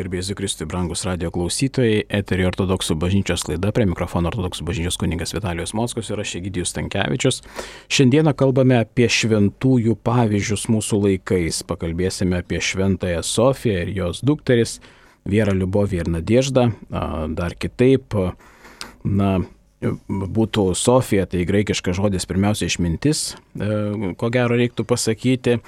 Gerbėsiu Kristui, brangus radio klausytojai, eterio ortodoksų bažnyčios laida, prie mikrofono ortodoksų bažnyčios kuningas Vitalijos Mockus ir aš Egidijus Tankievičius. Šiandieną kalbame apie šventųjų pavyzdžius mūsų laikais. Pakalbėsime apie šventąją Sofiją ir jos dukteris, Vierą Liubovį ir Nadieždą, dar kitaip. Na, būtų Sofija, tai graikiškas žodis pirmiausia išmintis, e, ko gero reiktų pasakyti.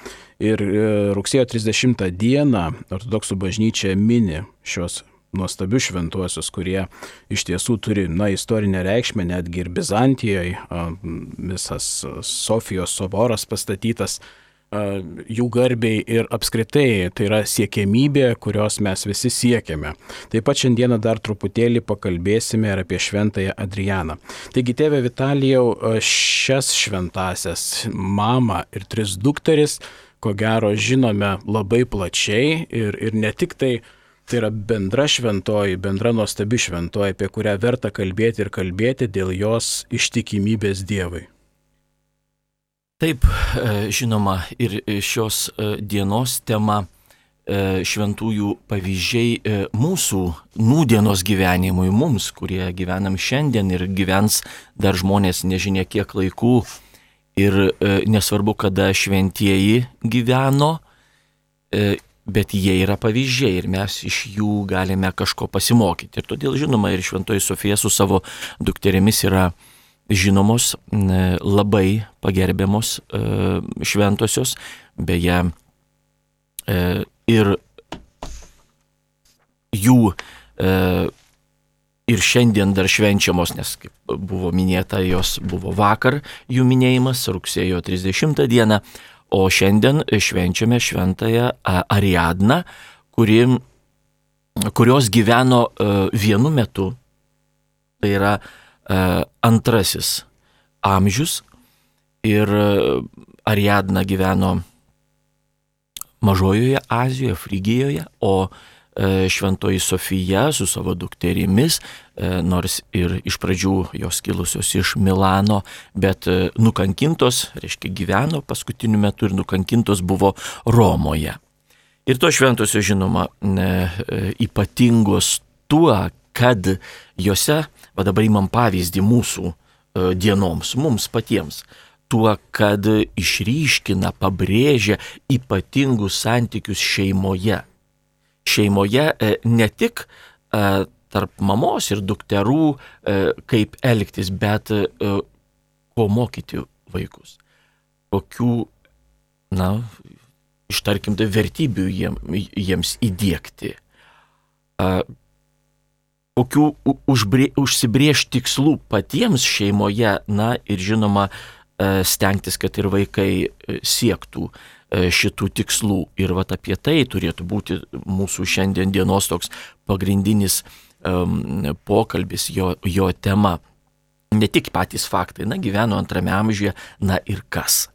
Ir e, rugsėjo 30 dieną ortodoksų bažnyčia mini šios nuostabius šventuosius, kurie iš tiesų turi, na, istorinę reikšmę, netgi ir Bizantijoje visas Sofijos soboras pastatytas jų garbiai ir apskritai tai yra siekėmybė, kurios mes visi siekiame. Taip pat šiandieną dar truputėlį pakalbėsime ir apie šventąją Adrianą. Taigi, tėve Vitalijau, šias šventasias, mamą ir tris dukteris, ko gero, žinome labai plačiai ir, ir ne tik tai Tai yra bendra šventoji, bendra nuostabi šventoji, apie kurią verta kalbėti ir kalbėti dėl jos ištikimybės Dievui. Taip, e, žinoma, ir šios e, dienos tema e, šventųjų pavyzdžiai mūsų nūdienos gyvenimui, mums, kurie gyvenam šiandien ir gyvens dar žmonės nežinia kiek laikų ir nesvarbu, kada šventieji gyveno, bet jie yra pavyzdžiai ir mes iš jų galime kažko pasimokyti. Ir todėl, žinoma, ir šventoji Sofija su savo dukterėmis yra žinomos, labai pagerbiamos e, šventosios, beje, e, ir jų e, ir šiandien dar švenčiamos, nes kaip buvo minėta, jos buvo vakar jų minėjimas, rugsėjo 30 dieną, o šiandien švenčiame šventąją Ariadną, kuri, kurios gyveno vienu metu, tai yra antrasis amžius ir e, Ariadna gyveno Mažojoje Azijoje, Frygijoje, o e, Šventoji Sofija su savo dukterimis, nors ir iš pradžių jos kilusios iš Milano, bet nukankintos, reiškia gyveno paskutiniu metu ir nukankintos buvo Romoje. Ir to šventosios, žinoma, ypatingos tuo, kad juose va dabar įmam pavyzdį mūsų e, dienoms, mums patiems, tuo, kad išryškina, pabrėžia ypatingus santykius šeimoje. Šeimoje e, ne tik e, tarp mamos ir dukterų, kaip elgtis, bet ko mokyti vaikus. Kokių, na, ištarkim, tai vertybių jiems įdėkti kokių užbrė, užsibrieš tikslų patiems šeimoje, na ir žinoma, e, stengtis, kad ir vaikai e, siektų e, šitų tikslų. Ir vat apie tai turėtų būti mūsų šiandien dienos toks pagrindinis um, pokalbis, jo, jo tema. Ne tik patys faktai, na gyveno antrame amžiuje, na ir kas.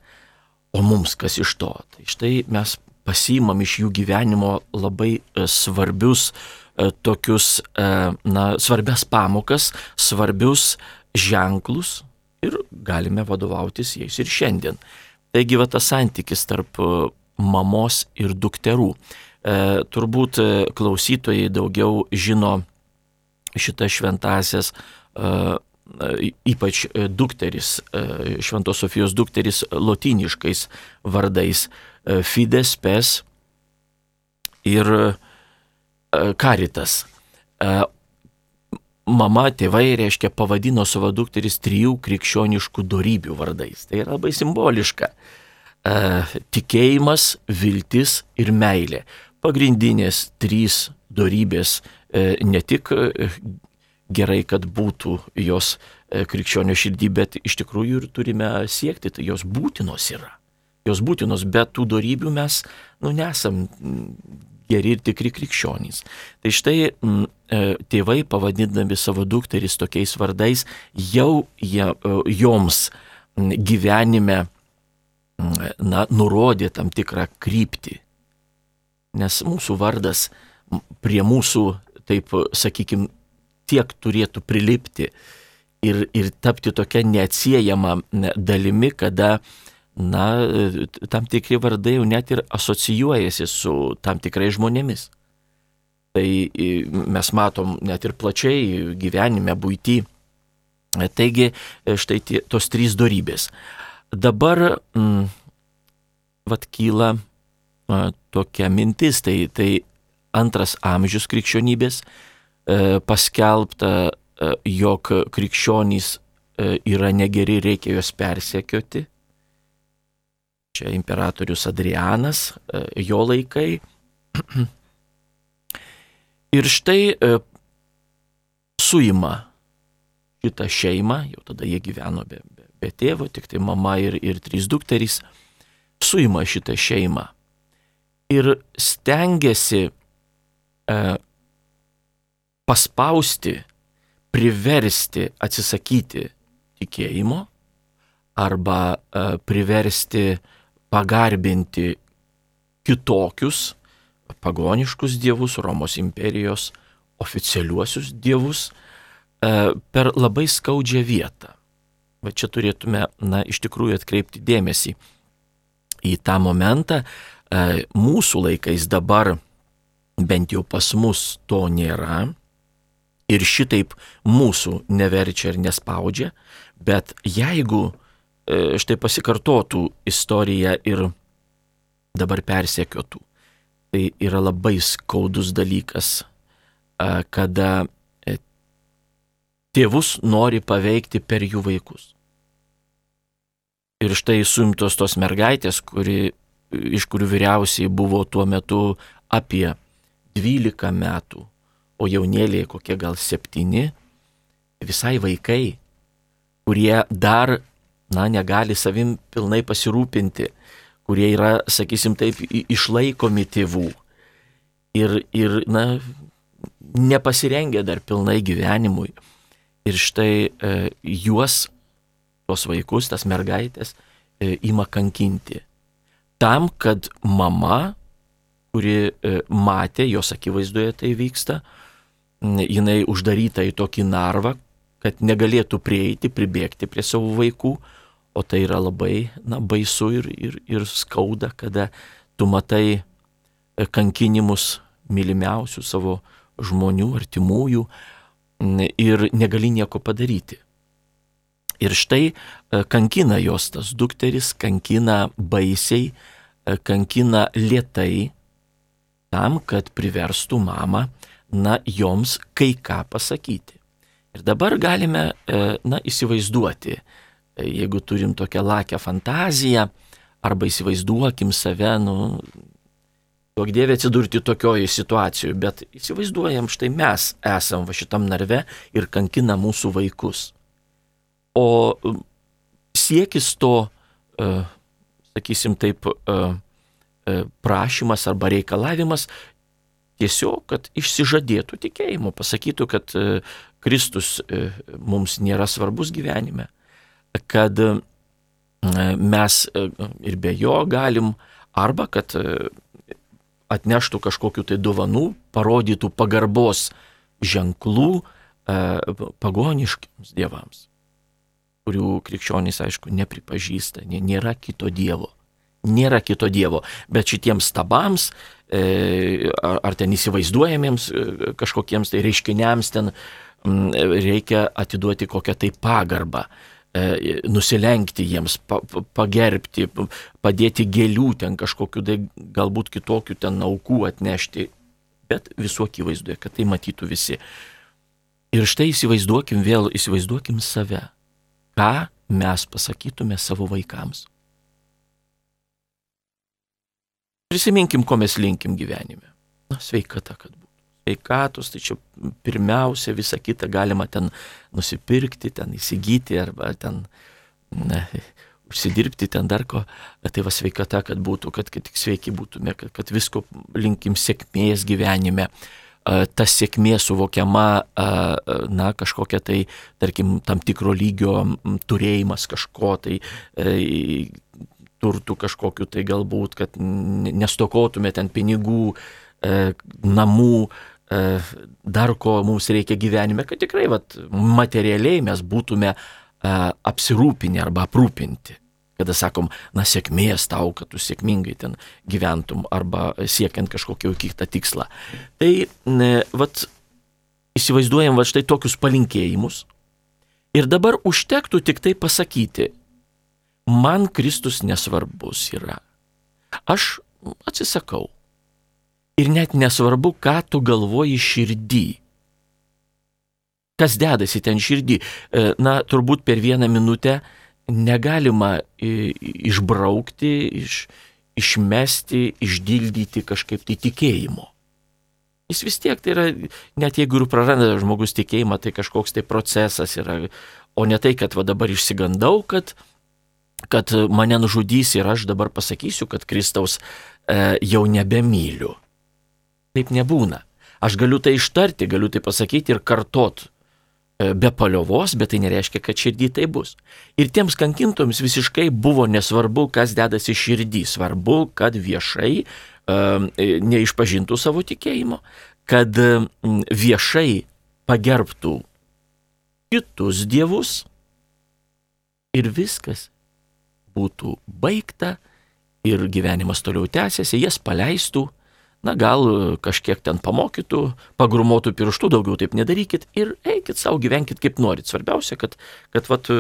O mums kas iš to? Tai štai mes pasimam iš jų gyvenimo labai svarbius uh, tokius, e, na, svarbias pamokas, svarbius ženklus ir galime vadovautis jais ir šiandien. Taigi va tas santykis tarp e, mamos ir dukterų. Turbūt klausytojai daugiau žino šitas šventasias, ypač dukteris, Šventos Sofijos dukteris lotyniškais vardais Fides, Pes ir. E, e, mama, tėvai, reiškia, pavadino savo dukteris trijų krikščioniškų darybių vardais. Tai yra labai simboliška. E, tikėjimas, viltis ir meilė. Pagrindinės trys darybės ne tik gerai, kad būtų jos krikščionio širdį, bet iš tikrųjų ir turime siekti, tai jos būtinos yra. Jos būtinos, bet tų darybių mes, nu, nesam geri ir tikri krikščionys. Tai štai m, e, tėvai pavadindami savo dukteris tokiais vardais jau jie, e, joms gyvenime na, nurodė tam tikrą kryptį. Nes mūsų vardas prie mūsų, taip sakykime, tiek turėtų prilipti ir, ir tapti tokia neatsiejama dalimi, kada uh, na, tam tikri vardai jau net ir asocijuojasi su tam tikrais žmonėmis. Tai mes matom net ir plačiai gyvenime, būti. Taigi, štai tie, tos trys darybės. Dabar, mm, vad kyla a, tokia mintis, tai, tai antras amžius krikščionybės e, paskelbta, e, jog krikščionys e, yra negeri, reikia juos persekioti. Čia imperatorius Adrianas, e, jo laikai. Ir štai e, suima šitą šeimą, jau tada jie gyveno be, be, be tėvo, tik tai mama ir, ir trys dukterys, suima šitą šeimą ir stengiasi e, paspausti, priversti atsisakyti tikėjimo arba e, priversti pagarbinti kitokius pagoniškus dievus, Romos imperijos oficialiuosius dievus e, per labai skaudžią vietą. Va čia turėtume, na, iš tikrųjų atkreipti dėmesį į tą momentą. E, mūsų laikais dabar, bent jau pas mus, to nėra. Ir šitaip mūsų neverčia ir nespaudžia. Bet jeigu e, štai pasikartotų istorija ir dabar persekiotų, tai yra labai skaudus dalykas, kada e, tėvus nori paveikti per jų vaikus. Ir štai suimtos tos mergaitės, kuri, iš kurių vyriausiai buvo tuo metu apie 12 metų, o jaunėlė kokie gal 7, visai vaikai, kurie dar, na, negali savim pilnai pasirūpinti, kurie yra, sakysim taip, išlaikomi tėvų ir, ir na, nepasirengę dar pilnai gyvenimui. Ir štai e, juos, tuos vaikus, tas mergaitės, e, ima kankinti. Tam, kad mama, kuri e, matė, jos akivaizdoje tai vyksta, jinai uždaryta į tokį narvą, kad negalėtų prieiti, pribėgti prie savo vaikų, o tai yra labai na, baisu ir, ir, ir skauda, kada tu matai e, kankinimus mylimiausių savo žmonių, artimųjų ir negali nieko padaryti. Ir štai e, kankina jos tas dukteris, kankina baisiai, e, kankina lietai, tam, kad priverstų mamą, na, joms kai ką pasakyti. Ir dabar galime, na, įsivaizduoti, jeigu turim tokią lakę fantaziją, arba įsivaizduokim save, nu, duok dievė atsidurti tokioje situacijoje, bet įsivaizduojam, štai mes esam va šitam narve ir kankina mūsų vaikus. O um, siekis to, uh, sakysim taip, uh, uh, prašymas arba reikalavimas tiesiog, kad išsižadėtų tikėjimo, pasakytų, kad Kristus mums nėra svarbus gyvenime, kad e, mes e, ir be jo galim, arba kad e, atneštų kažkokiu tai dovanų, parodytų pagarbos ženklų pagoniškiams dievams, kurių krikščionys, aišku, nepripažįsta, nėra kito dievo. Nėra kito dievo, bet šitiems stabams, ar ten įsivaizduojamiems kažkokiems tai reiškiniams ten reikia atiduoti kokią tai pagarbą. E, nusilenkti jiems, pa, pagerbti, padėti gėlių ten kažkokiu, tai galbūt kitokių ten aukų atnešti, bet visų akivaizdoje, kad tai matytų visi. Ir štai įsivaizduokim vėl, įsivaizduokim save, ką mes pasakytume savo vaikams. Prisiminkim, ko mes linkim gyvenime. Na, sveikata, kad būtų sveikatos, tai čia pirmiausia visą kitą galima ten nusipirkti, ten įsigyti arba ten ne, užsidirbti ten dar ko, tai va sveikata, kad būtų, kad, kad tik sveiki būtume, kad, kad visko linkim sėkmės gyvenime. Ta sėkmė suvokiama, na, kažkokia tai, tarkim, tam tikro lygio turėjimas kažko tai, e, turtų kažkokiu tai galbūt, kad nestokotume ten pinigų, e, namų, dar ko mums reikia gyvenime, kad tikrai vat, materialiai mes būtume e, apsirūpinę arba aprūpinti. kada sakom, na sėkmės tau, kad tu sėkmingai ten gyventum arba siekiant kažkokio kitą tikslą. Tai, vat, įsivaizduojam va štai tokius palinkėjimus. Ir dabar užtektų tik tai pasakyti, man Kristus nesvarbus yra. Aš atsisakau. Ir net nesvarbu, ką tu galvoji širdį. Kas dedasi ten širdį? E, na, turbūt per vieną minutę negalima išbraukti, iš, išmesti, išdildyti kažkaip tai tikėjimo. Jis vis tiek tai yra, net jeigu ir praranda žmogus tikėjimą, tai kažkoks tai procesas yra, o ne tai, kad va dabar išsigandau, kad, kad mane nužudys ir aš dabar pasakysiu, kad Kristaus e, jau nebemyliu. Taip nebūna. Aš galiu tai ištarti, galiu tai pasakyti ir kartot E, be paliovos, bet tai nereiškia, kad širdį tai bus. Ir tiems kankintojams visiškai buvo nesvarbu, kas dedasi širdį, svarbu, kad viešai uh, neišpažintų savo tikėjimo, kad uh, viešai pagerbtų kitus dievus ir viskas būtų baigta ir gyvenimas toliau tęsiasi, jas paleistų na gal kažkiek ten pamokytų, pagrumotų pirštų, daugiau taip nedarykit ir eikit savo, gyvenkit kaip norit. Svarbiausia, kad, kad vat,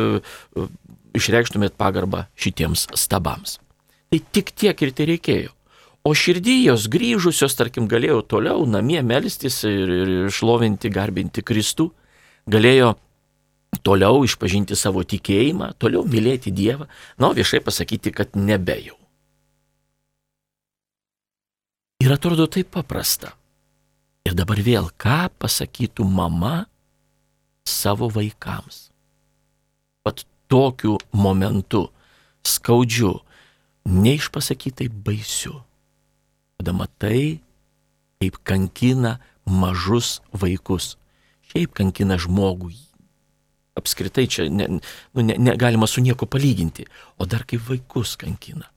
išreikštumėt pagarbą šitiems stabams. Tai tik tiek ir tai reikėjo. O širdį jos grįžusios, tarkim, galėjo toliau namie melstis ir, ir šlovinti, garbinti Kristų, galėjo toliau išpažinti savo tikėjimą, toliau mylėti Dievą, na, viešai pasakyti, kad nebejau. Ir atrodo taip paprasta. Ir dabar vėl, ką pasakytų mama savo vaikams? Pat tokiu momentu, skaudžiu, neišpasakytai baisiu. Kada matai, kaip kankina mažus vaikus. Šiaip kankina žmogų. Apskritai čia ne, nu, ne, negalima su nieko palyginti. O dar kaip vaikus kankina.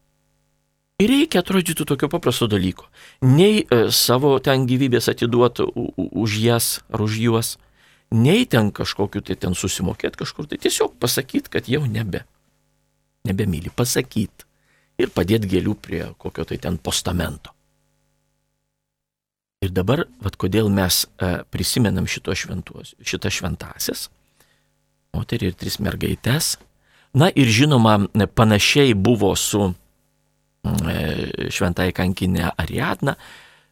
Ir reikia atrodytų tokio paprasto dalyko. Nei e, savo ten gyvybės atiduoti už jas ar už juos, nei ten kažkokiu tai ten susimokėti kažkur, tai tiesiog pasakyti, kad jau nebe. Nebemyli, pasakyti. Ir padėti gėlių prie kokio tai ten postamento. Ir dabar, vad kodėl mes e, prisimenam šventuos, šitą šventasias, moterį ir tris mergaitės. Na ir žinoma, panašiai buvo su E, šventai kankinė Ariadna,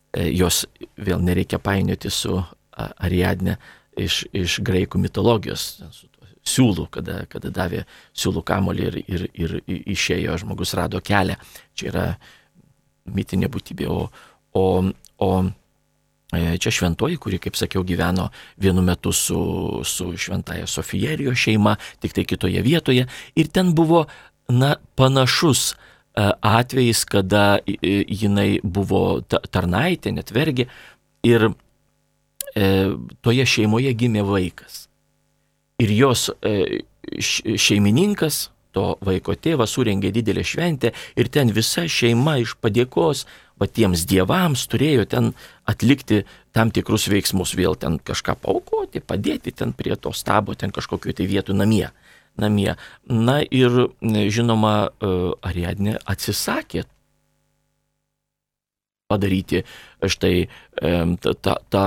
e, jos vėl nereikia painioti su Ariadne iš, iš graikų mitologijos, su siūlų, kada, kada davė siūlų kamolį ir, ir, ir išėjo, žmogus rado kelią. Čia yra mitinė būtybė, o, o, o e, čia šventoji, kuri, kaip sakiau, gyveno vienu metu su, su šventaja Sofijerijo šeima, tik tai kitoje vietoje. Ir ten buvo, na, panašus uh, atvejais, kada jinai buvo tarnaitė, net vergi, ir e, toje šeimoje gimė vaikas. Ir jos e, šeimininkas, to vaiko tėvas, surengė didelę šventę ir ten visa šeima iš padėkos patiems dievams turėjo ten atlikti tam tikrus veiksmus, vėl ten kažką paukoti, padėti ten prie to stabo, ten kažkokiu tai vietų namie namie. Na ir žinoma, e, Ariadnė atsisakė padaryti štai tą, tą,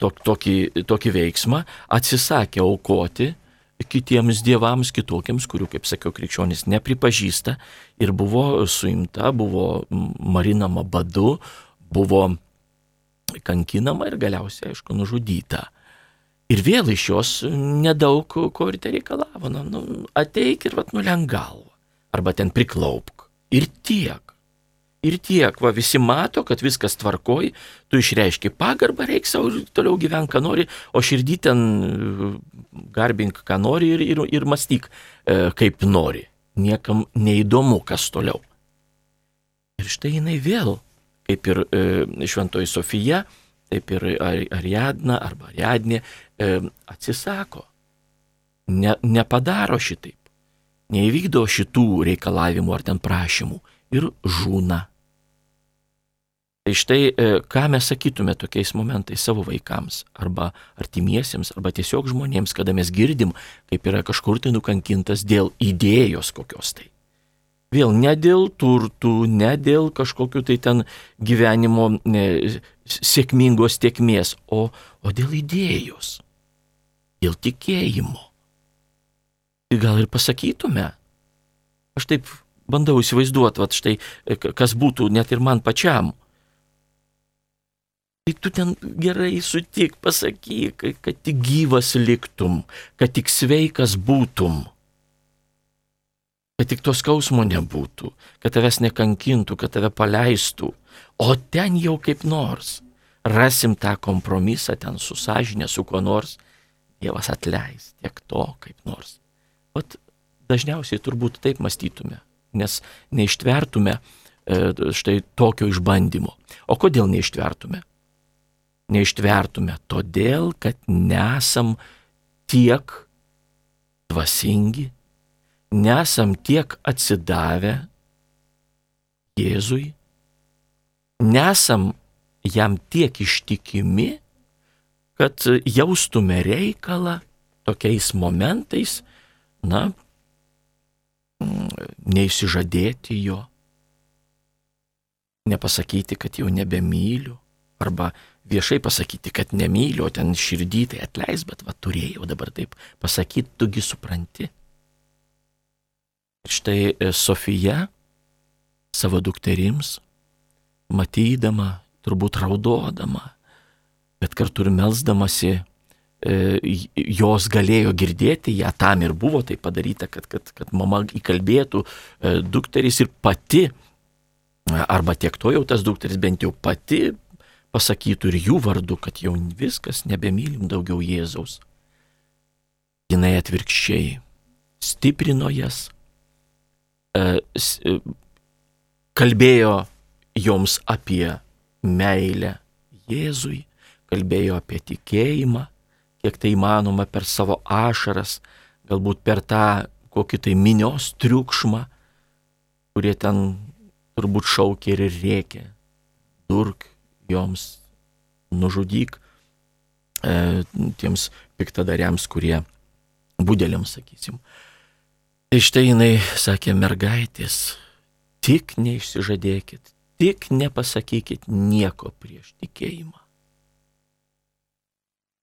tokį, tokį veiksmą, atsisakė aukoti kitiems dievams, kitokiems, kurių, kaip sakiau, krikščionys nepripažįsta ir buvo suimta, buvo marinama badu, buvo kankinama ir galiausiai, aišku, nužudyta. Ir vėl iš jos nedaug ko ir tai reikalavo. Nu, nu, ateik ir vat nulenk galvą. Arba ten priklaupk. Ir tiek. Ir tiek, va visi mato, kad viskas tvarkoj, tu išreiški pagarbą, reikia savo toliau gyvenk, ką nori, o širdį ten garbink, ką nori ir, ir, ir mąstyk, e, kaip nori. Niekam neįdomu, kas toliau. Ir štai jinai vėl, kaip ir e, šventoji Sofija, taip ir Ariadna arba Ariadnė e, atsisako, ne, nepadaro šitaip, neįvykdo šitų reikalavimų ar ten prašymų ir žūna. Tai štai, e, ką mes sakytume tokiais momentais savo vaikams arba artimiesiems arba tiesiog žmonėms, kada mes girdim, kaip yra kažkur tai nukankintas dėl idėjos kokios tai. Vėl ne dėl turtų, ne dėl kažkokiu tai ten gyvenimo ne, sėkmingos tiekmės, o, o dėl idėjos, dėl tikėjimo. Ir gal ir pasakytume, aš taip bandau įsivaizduoti, va štai, kas būtų net ir man pačiam. Tai tu ten gerai sutik, pasakyk, kad tik gyvas liktum, kad tik sveikas būtum kad tik to skausmo nebūtų, kad tavęs nekankintų, kad tave paleistų, o ten jau kaip nors rasim tą kompromisą ten su sąžinė, su kuo nors, Dievas atleis tiek to kaip nors. Vat dažniausiai turbūt taip mąstytume, nes neištvertume e, štai tokio išbandymo. O kodėl neištvertume? Neištvertume todėl, kad nesam tiek dvasingi, nesam tiek atsidavę Jėzui, nesam jam tiek ištikimi, kad jaustume reikalą tokiais momentais, na, neįsižadėti jo, nepasakyti, kad jau nebemyliu, arba viešai pasakyti, kad nemyliu, ten širdį tai atleis, bet va turėjau dabar taip pasakyti, tugi supranti. Štai e, Sofija savo dukterims, matydama, turbūt raudodama, bet kartu ir melzdamasi, e, jos galėjo girdėti, ją tam ir buvo tai padaryta, kad, kad, kad mama įkalbėtų e, dukteris ir pati, arba tiek to jau tas dukteris bent jau pati pasakytų ir jų vardu, kad jau viskas, nebemylim daugiau Jėzaus. Jinai atvirkščiai stiprino jas, kalbėjo joms apie meilę Jėzui, kalbėjo apie tikėjimą, kiek tai įmanoma per savo ašaras, galbūt per tą kokį tai minios triukšmą, kurie ten turbūt šaukė ir rėkė, durk joms, nužudyk e, tiems piktadariams, kurie būdėliams, sakysim. Tai štai jinai sakė, mergaitės, tik neišsižadėkit, tik nepasakykit nieko prieš tikėjimą.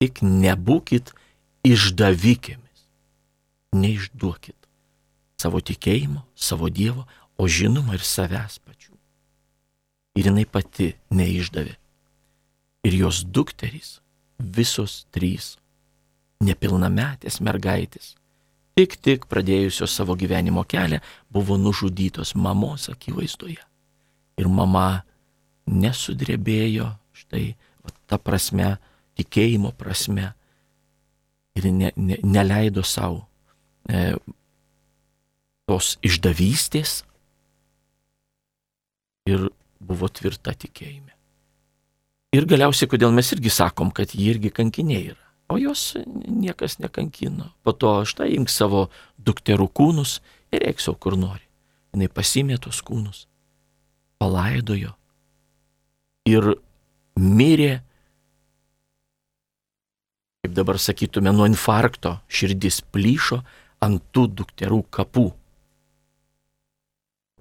Tik nebūkit išdavikėmis, neišduokit savo tikėjimo, savo Dievo, o žinoma ir savęs pačių. Ir jinai pati neišdavė. Ir jos dukterys, visos trys, nepilnametės mergaitės, tik tik pradėjusios savo gyvenimo kelią, buvo nužudytos mamos akivaizdoje. Ir mama nesudrebėjo, štai va, ta prasme, tikėjimo prasme, ir ne, ne, neleido savo e, tos išdavystės ir buvo tvirta tikėjime. Ir galiausiai, kodėl mes irgi sakom, kad jie irgi kankiniai yra. O jos niekas nekankino. Po to štai imk savo dukterų kūnus ir eik savo kur nori. Jis pasimė tos kūnus, palaidojo ir mirė, kaip dabar sakytume, nuo infarkto širdis plyšo ant tų dukterų kapų.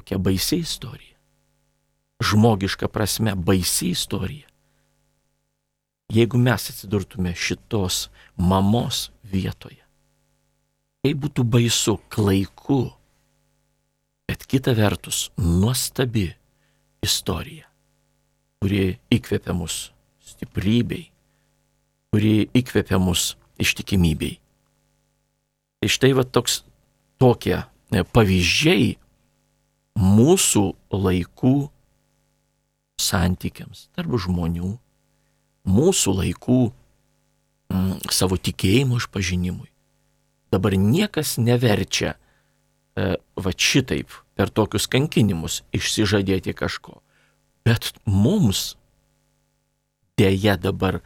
Kokia baisi istorija. Žmogiška prasme baisi istorija jeigu mes atsidurtume šitos mamos vietoje. Tai būtų baisu, klaiku, bet kita vertus nuostabi istorija, kuri įkvepia mus stiprybei, kuri įkvepia mus ištikimybei. Tai štai va toks tokie e, pavyzdžiai mūsų laikų santykiams tarp žmonių mūsų laikų mm, savo tikėjimo išpažinimui. Dabar niekas neverčia e, va šitaip per tokius kankinimus išsižadėti kažko. Bet mums dėja dabar,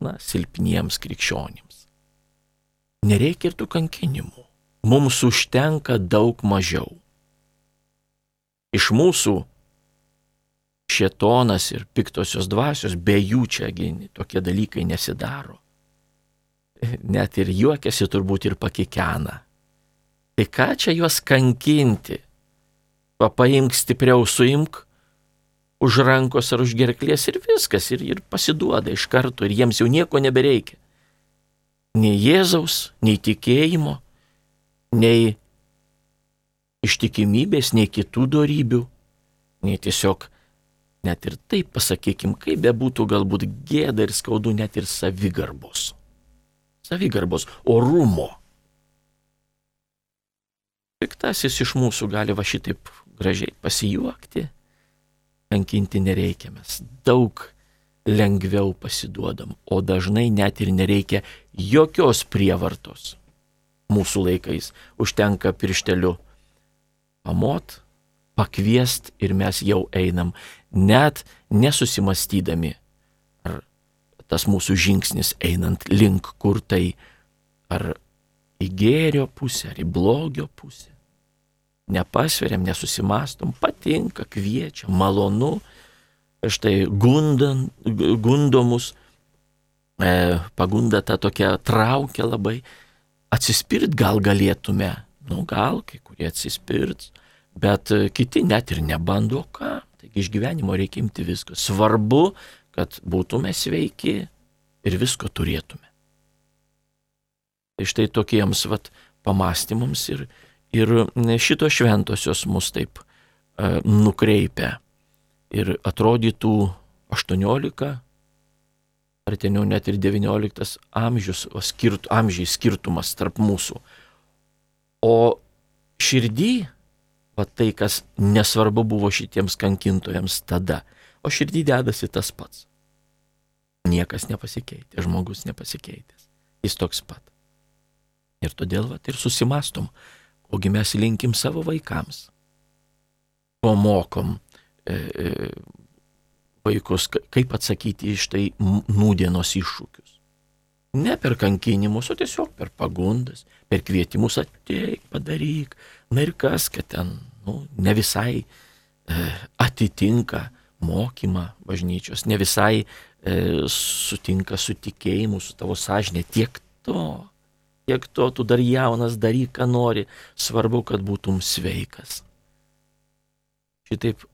na, silpniems krikščionims. Nereikia ir tų kankinimų. Mums užtenka daug mažiau. Iš mūsų šetonas ir piktosios dvasios, be jų čia gini, tokie dalykai nesidaro. Net ir juokiasi turbūt ir pakikena. Tai ką čia juos kankinti? paimk stipriau, suimk už rankos ar už gerklės ir viskas, ir, ir pasiduoda iš karto, ir jiems jau nieko nebereikia. Nei Jėzaus, nei tikėjimo, nei ištikimybės, nei kitų darybių, nei tiesiog net ir taip pasakykim, kaip bebūtų galbūt gėda ir skaudu, net ir savigarbos. Savigarbos, orumo. Piktasis iš mūsų gali va šitaip gražiai pasijuokti, kankinti nereikia, mes daug lengviau pasiduodam, o dažnai net ir nereikia jokios prievartos. Mūsų laikais užtenka piršteliu pamot, pakviest ir mes jau einam, net nesusimastydami, ar tas mūsų žingsnis einant link kur tai, ar į gėrio pusę, ar į blogio pusę. Nepasveriam, nesusimastom, patinka, kviečia, malonu, štai gundan, gundomus, e, pagunda ta tokia traukia labai, atsispirt gal galėtume, nu gal kai kurie atsispirts, bet e, kiti net ir nebando ką. Taigi iš gyvenimo reikia imti viską. Svarbu, kad būtume sveiki ir visko turėtume. Tai štai tokiems vat, pamastymams ir, ir šitos šventosios mus taip e, nukreipia. Ir atrodytų 18, ar teniau net ir 19 amžius, skirt, amžiai skirtumas tarp mūsų. O širdį va tai, kas nesvarbu buvo šitiems kankintojams tada. O širdį dedasi tas pats. Niekas nepasikeitė, žmogus nepasikeitęs. Jis toks pat. Ir todėl va ir susimastom, kogi mes linkim savo vaikams. Ko mokom e, e, vaikus, kaip atsakyti iš tai nūdienos iššūkius. Ne per kankinimus, o tiesiog per pagundas, per kvietimus ateik, padaryk. Na ir kas, kad ten nu, ne visai e, atitinka mokymą bažnyčios, ne visai e, sutinka su tikėjimu, su tavo sąžinė. Tiek to, tiek to, tu dar jaunas, daryk, ką nori, svarbu, kad būtum sveikas. Šitaip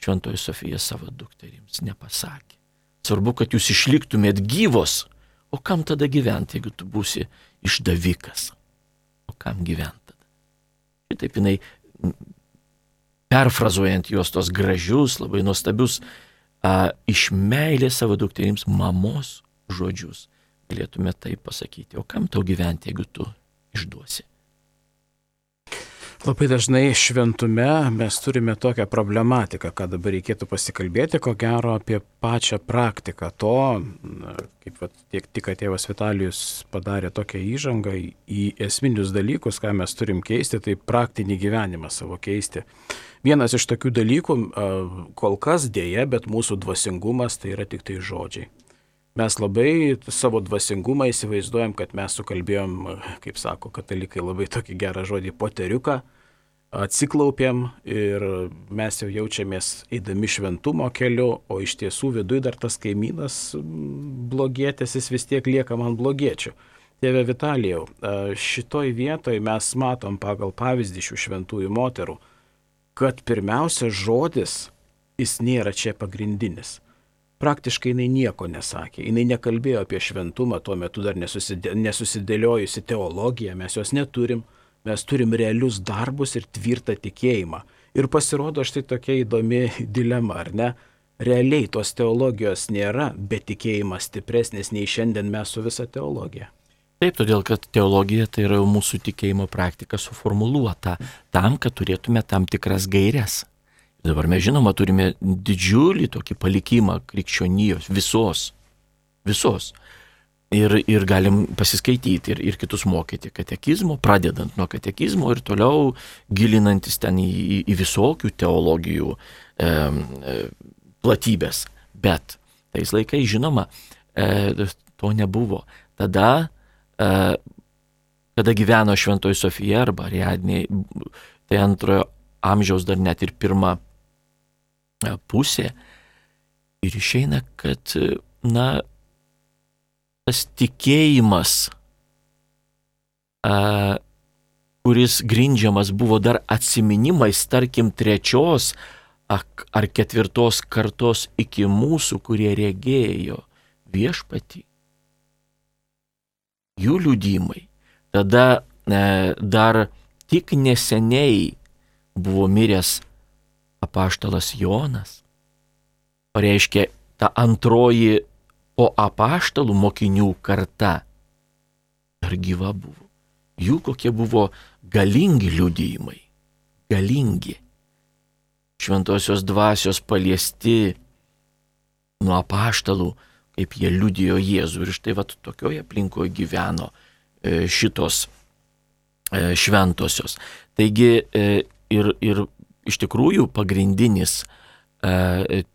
Šventoji Sofija savo dukterims nepasakė. Svarbu, kad jūs išliktumėt gyvos O kam tada gyventi, jeigu tu būsi išdavikas? O kam gyventi tada? Šitaip jinai, perfrazuojant juos tos gražius, labai nuostabius, a, iš meilės savo dukterims mamos žodžius, galėtume taip pasakyti. O kam tau gyventi, jeigu tu išduosi? Labai dažnai šventume mes turime tokią problematiką, kad dabar reikėtų pasikalbėti, ko gero, apie pačią praktiką to, kaip vat, tiek tik tėvas Vitalijus padarė tokią įžangą į esminius dalykus, ką mes turim keisti, tai praktinį gyvenimą savo keisti. Vienas iš tokių dalykų, kol kas dėja, bet mūsų dvasingumas tai yra tik tai žodžiai. Mes labai savo dvasingumą įsivaizduojam, kad mes sukalbėjom, kaip sako katalikai, labai tokį gerą žodį poteriuką, atsiklaupėm ir mes jau jaučiamės eidami šventumo keliu, o iš tiesų viduje dar tas kaimynas blogėtis, jis vis tiek lieka man blogiečių. Tėve Vitalijau, šitoj vietoj mes matom pagal pavyzdį šių šventųjų moterų, kad pirmiausia žodis, jis nėra čia pagrindinis praktiškai jinai nieko nesakė. Jinai nekalbėjo apie šventumą, tuo metu dar nesusidė, nesusidėliojusi teologija, mes jos neturim, mes turim realius darbus ir tvirtą tikėjimą. Ir pasirodo štai tokia įdomi dilema, ar ne? Realiai tos teologijos nėra, bet tikėjimas stipresnis nei šiandien mes su visa teologija. Taip, todėl kad teologija tai yra mūsų tikėjimo praktika suformuluota tam, kad turėtume tam tikras gairias. Dabar mes žinoma turime didžiulį tokį palikimą krikščionijos visos. Visos. Ir, ir galim pasiskaityti ir, ir kitus mokyti katekizmo, pradedant nuo katekizmo ir toliau gilinantis ten į, į, į visokių teologijų e, e, platybės. Bet tais laikais, žinoma, e, to nebuvo. Tada, e, kada gyveno Šventoji Sofija arba Ariadnė, tai antrojo amžiaus dar net ir pirmą pusė. Ir išeina, kad, na, tas tikėjimas a, kuris grindžiamas buvo dar atsiminimais, tarkim, trečios ar ketvirtos kartos iki mūsų, kurie regėjo viešpatį. Jų liūdimai. Tada e, dar tik neseniai buvo miręs apaštalas Jonas. O reiškia, ta antroji po apaštalų mokinių karta dar gyva buvo. Jų kokie buvo galingi liudijimai. Galingi šventosios dvasios paliesti nuo apaštalų, kaip jie liudijo Jėzų. Ir štai vat tokioje aplinkoje gyveno e, šitos e, šventosios. Taigi e, ir, ir iš tikrųjų pagrindinis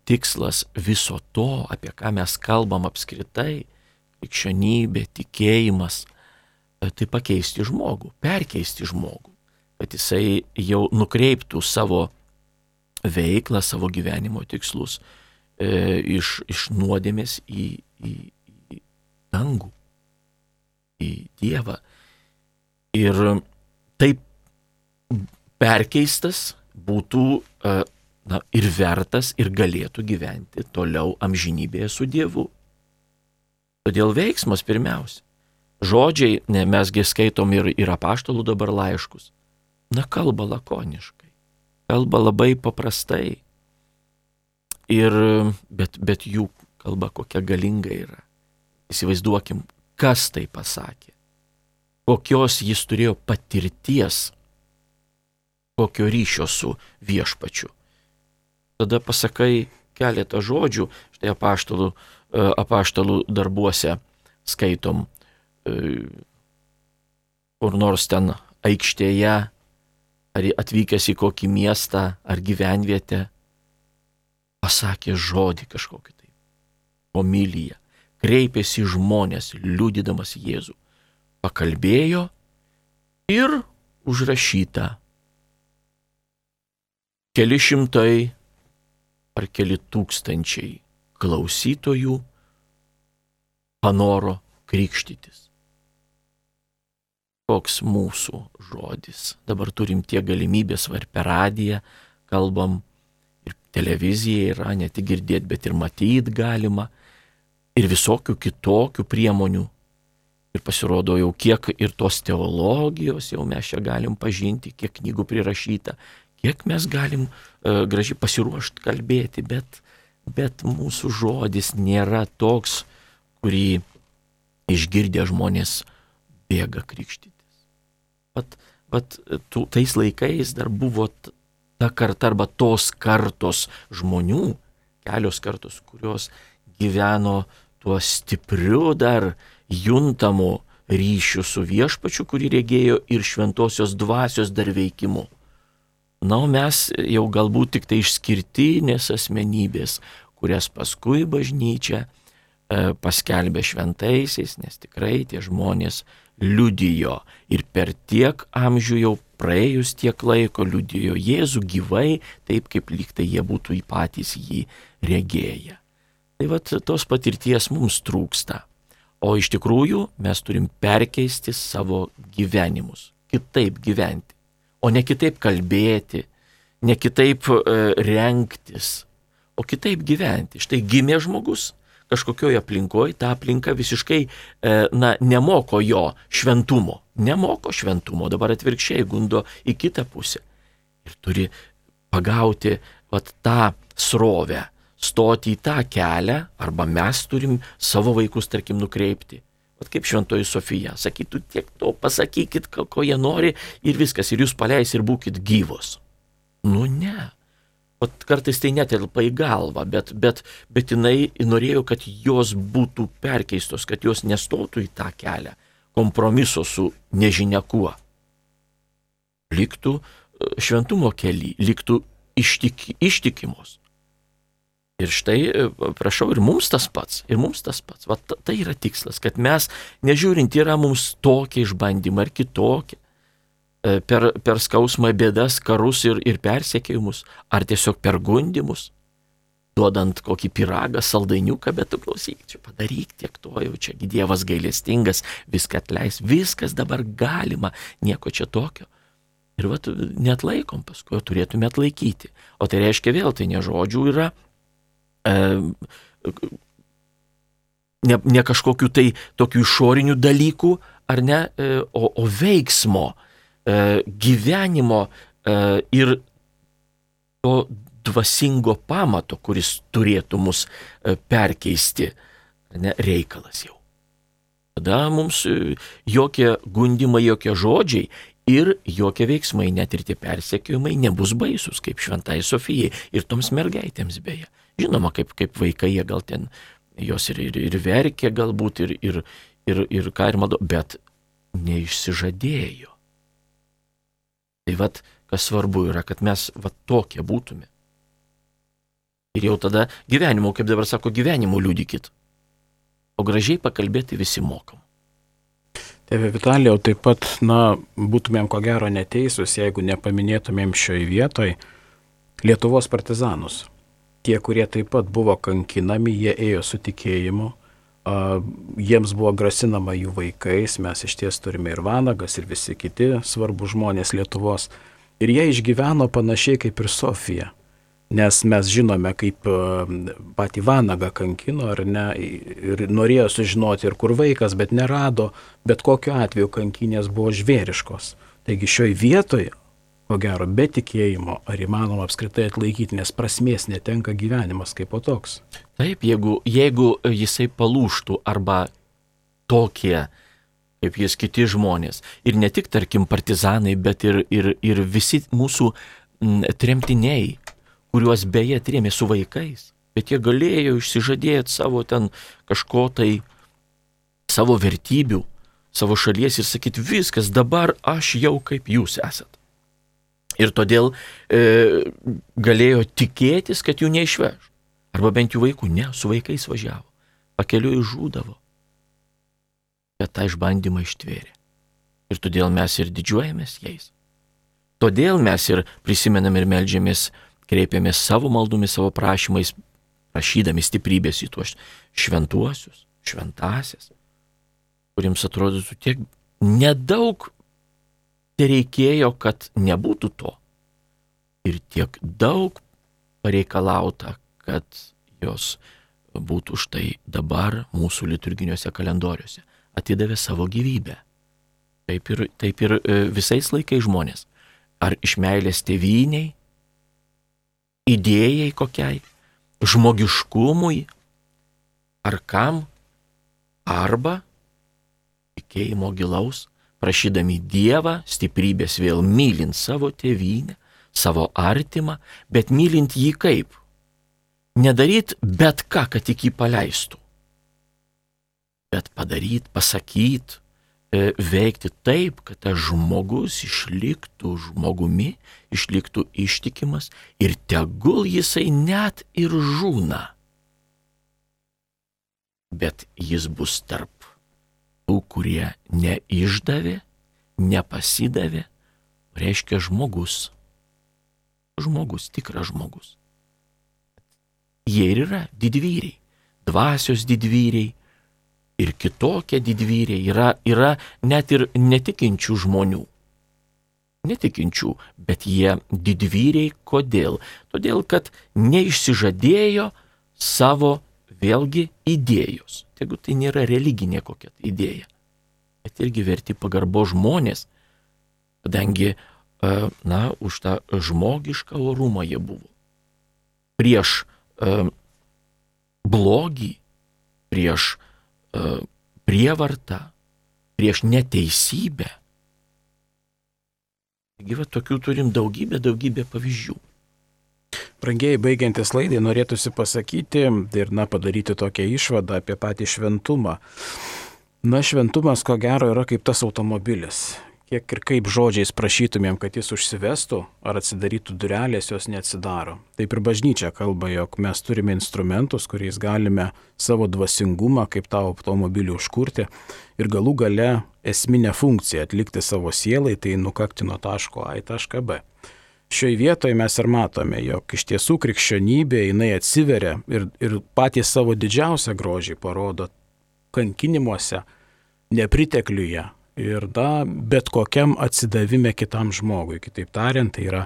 tikslas viso to, apie ką mes kalbam apskritai, krikščionybė, tikėjimas, tai pakeisti žmogų, perkeisti žmogų, kad jisai jau nukreiptų savo veiklą, savo gyvenimo tikslus e, iš, iš nuodėmės į, į, į dangų, į Dievą. Ir taip perkeistas būtų e, na, ir vertas, ir galėtų gyventi toliau amžinybėje su Dievu. Todėl veiksmas pirmiausia. Žodžiai, ne, mesgi skaitom ir, ir apaštalų dabar laiškus. Na, kalba lakoniškai kalba labai paprastai. Ir, bet, bet jų kalba kokia galinga yra. Įsivaizduokim, kas tai pasakė. Kokios jis turėjo patirties, kokio ryšio su viešpačiu. Tada pasakai keletą žodžių, štai apaštalų, e, apaštalų darbuose skaitom, e, kur nors ten aikštėje ar atvykęs į kokį miestą ar gyvenvietę, pasakė žodį kažkokį tai, homilyje, kreipėsi žmonės, liudydamas Jėzų, pakalbėjo ir užrašyta keli šimtai ar keli tūkstančiai klausytojų panoro krikštytis koks mūsų žodis. Dabar turim tiek galimybės var per radiją, kalbam ir televizija yra, ne tik girdėti, bet ir matyti galima. Ir visokių kitokių priemonių. Ir pasirodo jau kiek ir tos teologijos jau mes čia galim pažinti, kiek knygų prirašyta, kiek mes galim uh, gražiai pasiruošti kalbėti, bet, bet mūsų žodis nėra toks, kurį išgirdę žmonės bėga krikštyti. Vat, vat tų, tais laikais dar buvo ta karta arba tos kartos žmonių, kelios kartos, kurios gyveno tuo stipriu dar juntamu ryšiu su viešpačiu, kurį regėjo ir šventosios dvasios dar veikimu. Na, mes jau galbūt tik tai išskirtinės asmenybės, kurias paskui bažnyčia e, paskelbė šventaisiais, nes tikrai tie žmonės liudijo ir per tiek amžių jau praėjus tiek laiko liudijo Jėzų gyvai, taip kaip lyg tai jie būtų į patys jį regėję. Tai vad tos patirties mums trūksta. O iš tikrųjų mes turim perkeisti savo gyvenimus, kitaip gyventi, o ne kitaip kalbėti, ne kitaip e, renktis, o kitaip gyventi. Štai gimė žmogus, kažkokioje aplinkoje, ta aplinka visiškai, e, na, nemoko jo šventumo. Nemoko šventumo, dabar atvirkščiai gundo į kitą pusę. Ir turi pagauti vat, tą srovę, stoti į tą kelią, arba mes turim savo vaikus, tarkim, nukreipti. Vat kaip šventoji Sofija, sakytų tiek to, pasakykit, ko jie nori ir viskas, ir jūs paleis ir būkite gyvos. Nu ne. O kartais tai netelpa į galvą, bet, bet, bet jinai norėjo, kad jos būtų perkeistos, kad jos nestotų į tą kelią kompromiso su nežinia kuo. Liktų e, šventumo keli, liktų ištik, ištikimos. Ir štai, e, prašau, ir mums tas pats, ir mums tas pats. Va, tai yra tikslas, kad mes, nežiūrint, yra mums tokie išbandymai ar kitokie, E, per, per skausmą, bėdas, karus ir, ir persiekėjimus, ar tiesiog per gundimus, duodant kokį piragą, saldainiuką, bet tu klausyk, čia padaryk tiek to, jau čia Dievas gailestingas, viską atleis, viskas dabar galima, nieko čia tokio. Ir vat net laikom paskui, turėtume atlaikyti. O tai reiškia vėl, tai ne žodžių yra, ne, ne kažkokių tai tokių išorinių dalykų, ar ne, e, o, o veiksmo, e, gyvenimo e, ir to dvasingo pamato, kuris turėtų mus e, perkeisti, ne, reikalas jau. Tada mums e, jokie gundimai, jokie žodžiai ir jokie veiksmai, net ir tie persekiojimai nebus baisus, kaip šventai Sofijai ir toms mergaitėms beje. Žinoma, kaip, kaip vaikai jie gal ten, jos ir, ir, ir verkė galbūt, ir, ir, ir, ir ką ir mado, bet neišsižadėjo. Tai vad, kas svarbu yra, kad mes va tokie būtume. Ir jau tada gyvenimo, kaip dabar sako, gyvenimo liūdikit. O gražiai pakalbėti visi mokam. Tėve Vitalijau, taip pat, na, būtumėm ko gero neteisūs, jeigu nepaminėtumėm šioje vietoje Lietuvos partizanus. Tie, kurie taip pat buvo kankinami, jie ėjo su tikėjimu, jiems buvo grasinama jų vaikais, mes iš ties turime ir Vanagas, ir visi kiti svarbus žmonės Lietuvos. Ir jie išgyveno panašiai kaip ir Sofija nes mes žinome, kaip patį Vanagą kankino ar ne, ir norėjo sužinoti ir kur vaikas, bet nerado, bet kokiu atveju kankinės buvo žvėriškos. Taigi šioj vietoje, ko gero, be tikėjimo, ar įmanoma apskritai atlaikyti, nes prasmės netenka gyvenimas kaip po toks. Taip, jeigu, jeigu jisai palūštų arba tokie, kaip jis kiti žmonės, ir ne tik, tarkim, partizanai, bet ir, ir, ir visi mūsų tremtiniai, kuriuos beje trėmė su vaikais, bet jie galėjo išsižadėti savo ten kažko tai, savo vertybių, savo šalies ir sakyti, viskas, dabar aš jau kaip jūs esat. Ir todėl e, galėjo tikėtis, kad jų neišveš. Arba bent jų vaikų, ne, su vaikais važiavo. Pakeliu įžūdavo. Bet tą išbandymą ištvėrė. Ir todėl mes ir didžiuojamės jais. Todėl mes ir prisimenam ir melžiamės kreipiamės savo maldomis, savo prašymais, prašydami stiprybės į tuos šventuosius, šventasias, kuriems atrodytų tiek nedaug tai reikėjo, kad nebūtų to. Ir tiek daug pareikalauta, kad jos būtų štai dabar mūsų liturginiuose kalendoriuose. Atidavė savo gyvybę. Taip ir, taip ir e, visais laikais žmonės. Ar iš meilės tėvyniai, idėjai kokiai, žmogiškumui, ar kam, arba tikėjimo gilaus, prašydami Dievą stiprybės vėl mylint savo tėvynę, savo artimą, bet mylint jį kaip? Nedaryt bet ką, kad tik jį paleistų, bet padaryt, pasakyt, E, veikti taip, kad tas žmogus išliktų žmogumi, išliktų ištikimas ir tegul jisai net ir žūna. Bet jis bus tarp tų, kurie neišdavė, nepasidavė, reiškia žmogus. Žmogus, tikras žmogus. Jie ir yra didvyriai, dvasios didvyriai, ir kitokie didvyriai, yra, yra net ir netikinčių žmonių. Netikinčių, bet jie didvyriai kodėl? Todėl, kad neišsižadėjo savo vėlgi idėjos. Jeigu tai nėra religinė kokia tai idėja, bet irgi verti pagarbo žmonės, kadangi, e, na, už tą žmogišką orumą jie buvo. Prieš uh, blogį, prieš E, prievartą, prieš neteisybę. Taigi, va, tokių turim daugybę, daugybę pavyzdžių. Brangiai baigiantis laidai norėtųsi pasakyti ir, na, padaryti tokią išvadą apie patį šventumą. Na, šventumas, ko gero, yra kaip tas automobilis kiek ir kaip žodžiais prašytumėm, kad jis užsivestų ar atsidarytų durelės, jos neatsidaro. Taip ir bažnyčia kalba, jog mes turime instrumentus, kuriais galime savo dvasingumą kaip tą automobilį užkurti ir galų gale esminę funkciją atlikti savo sielai, tai nukakti nuo taško A į tašką B. Šioje vietoje mes ir matome, jog iš tiesų krikščionybė jinai atsiveria ir, ir patys savo didžiausią grožį parodo kankinimuose, nepritekliuje, ir da, bet kokiam atsidavime kitam žmogui. Kitaip tariant, tai yra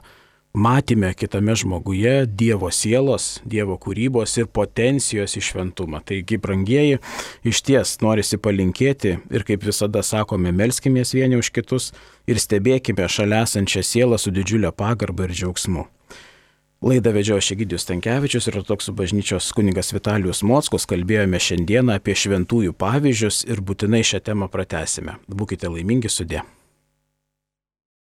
matėme kitame žmoguje Dievo sielos, Dievo kūrybos ir potencijos išventumą. Taigi, brangieji, iš ties norisi palinkėti ir kaip visada sakome, melskimės vieni už kitus ir stebėkime šalia esančią sielą su didžiulio pagarba ir džiaugsmu. Laidą vedžiojo Šegidijus Tankievičius ir Ortodoksų bažnyčios kuningas Vitalijus Mockus kalbėjome šiandieną apie šventųjų pavyzdžius ir būtinai šią temą pratesime. Būkite laimingi sudė.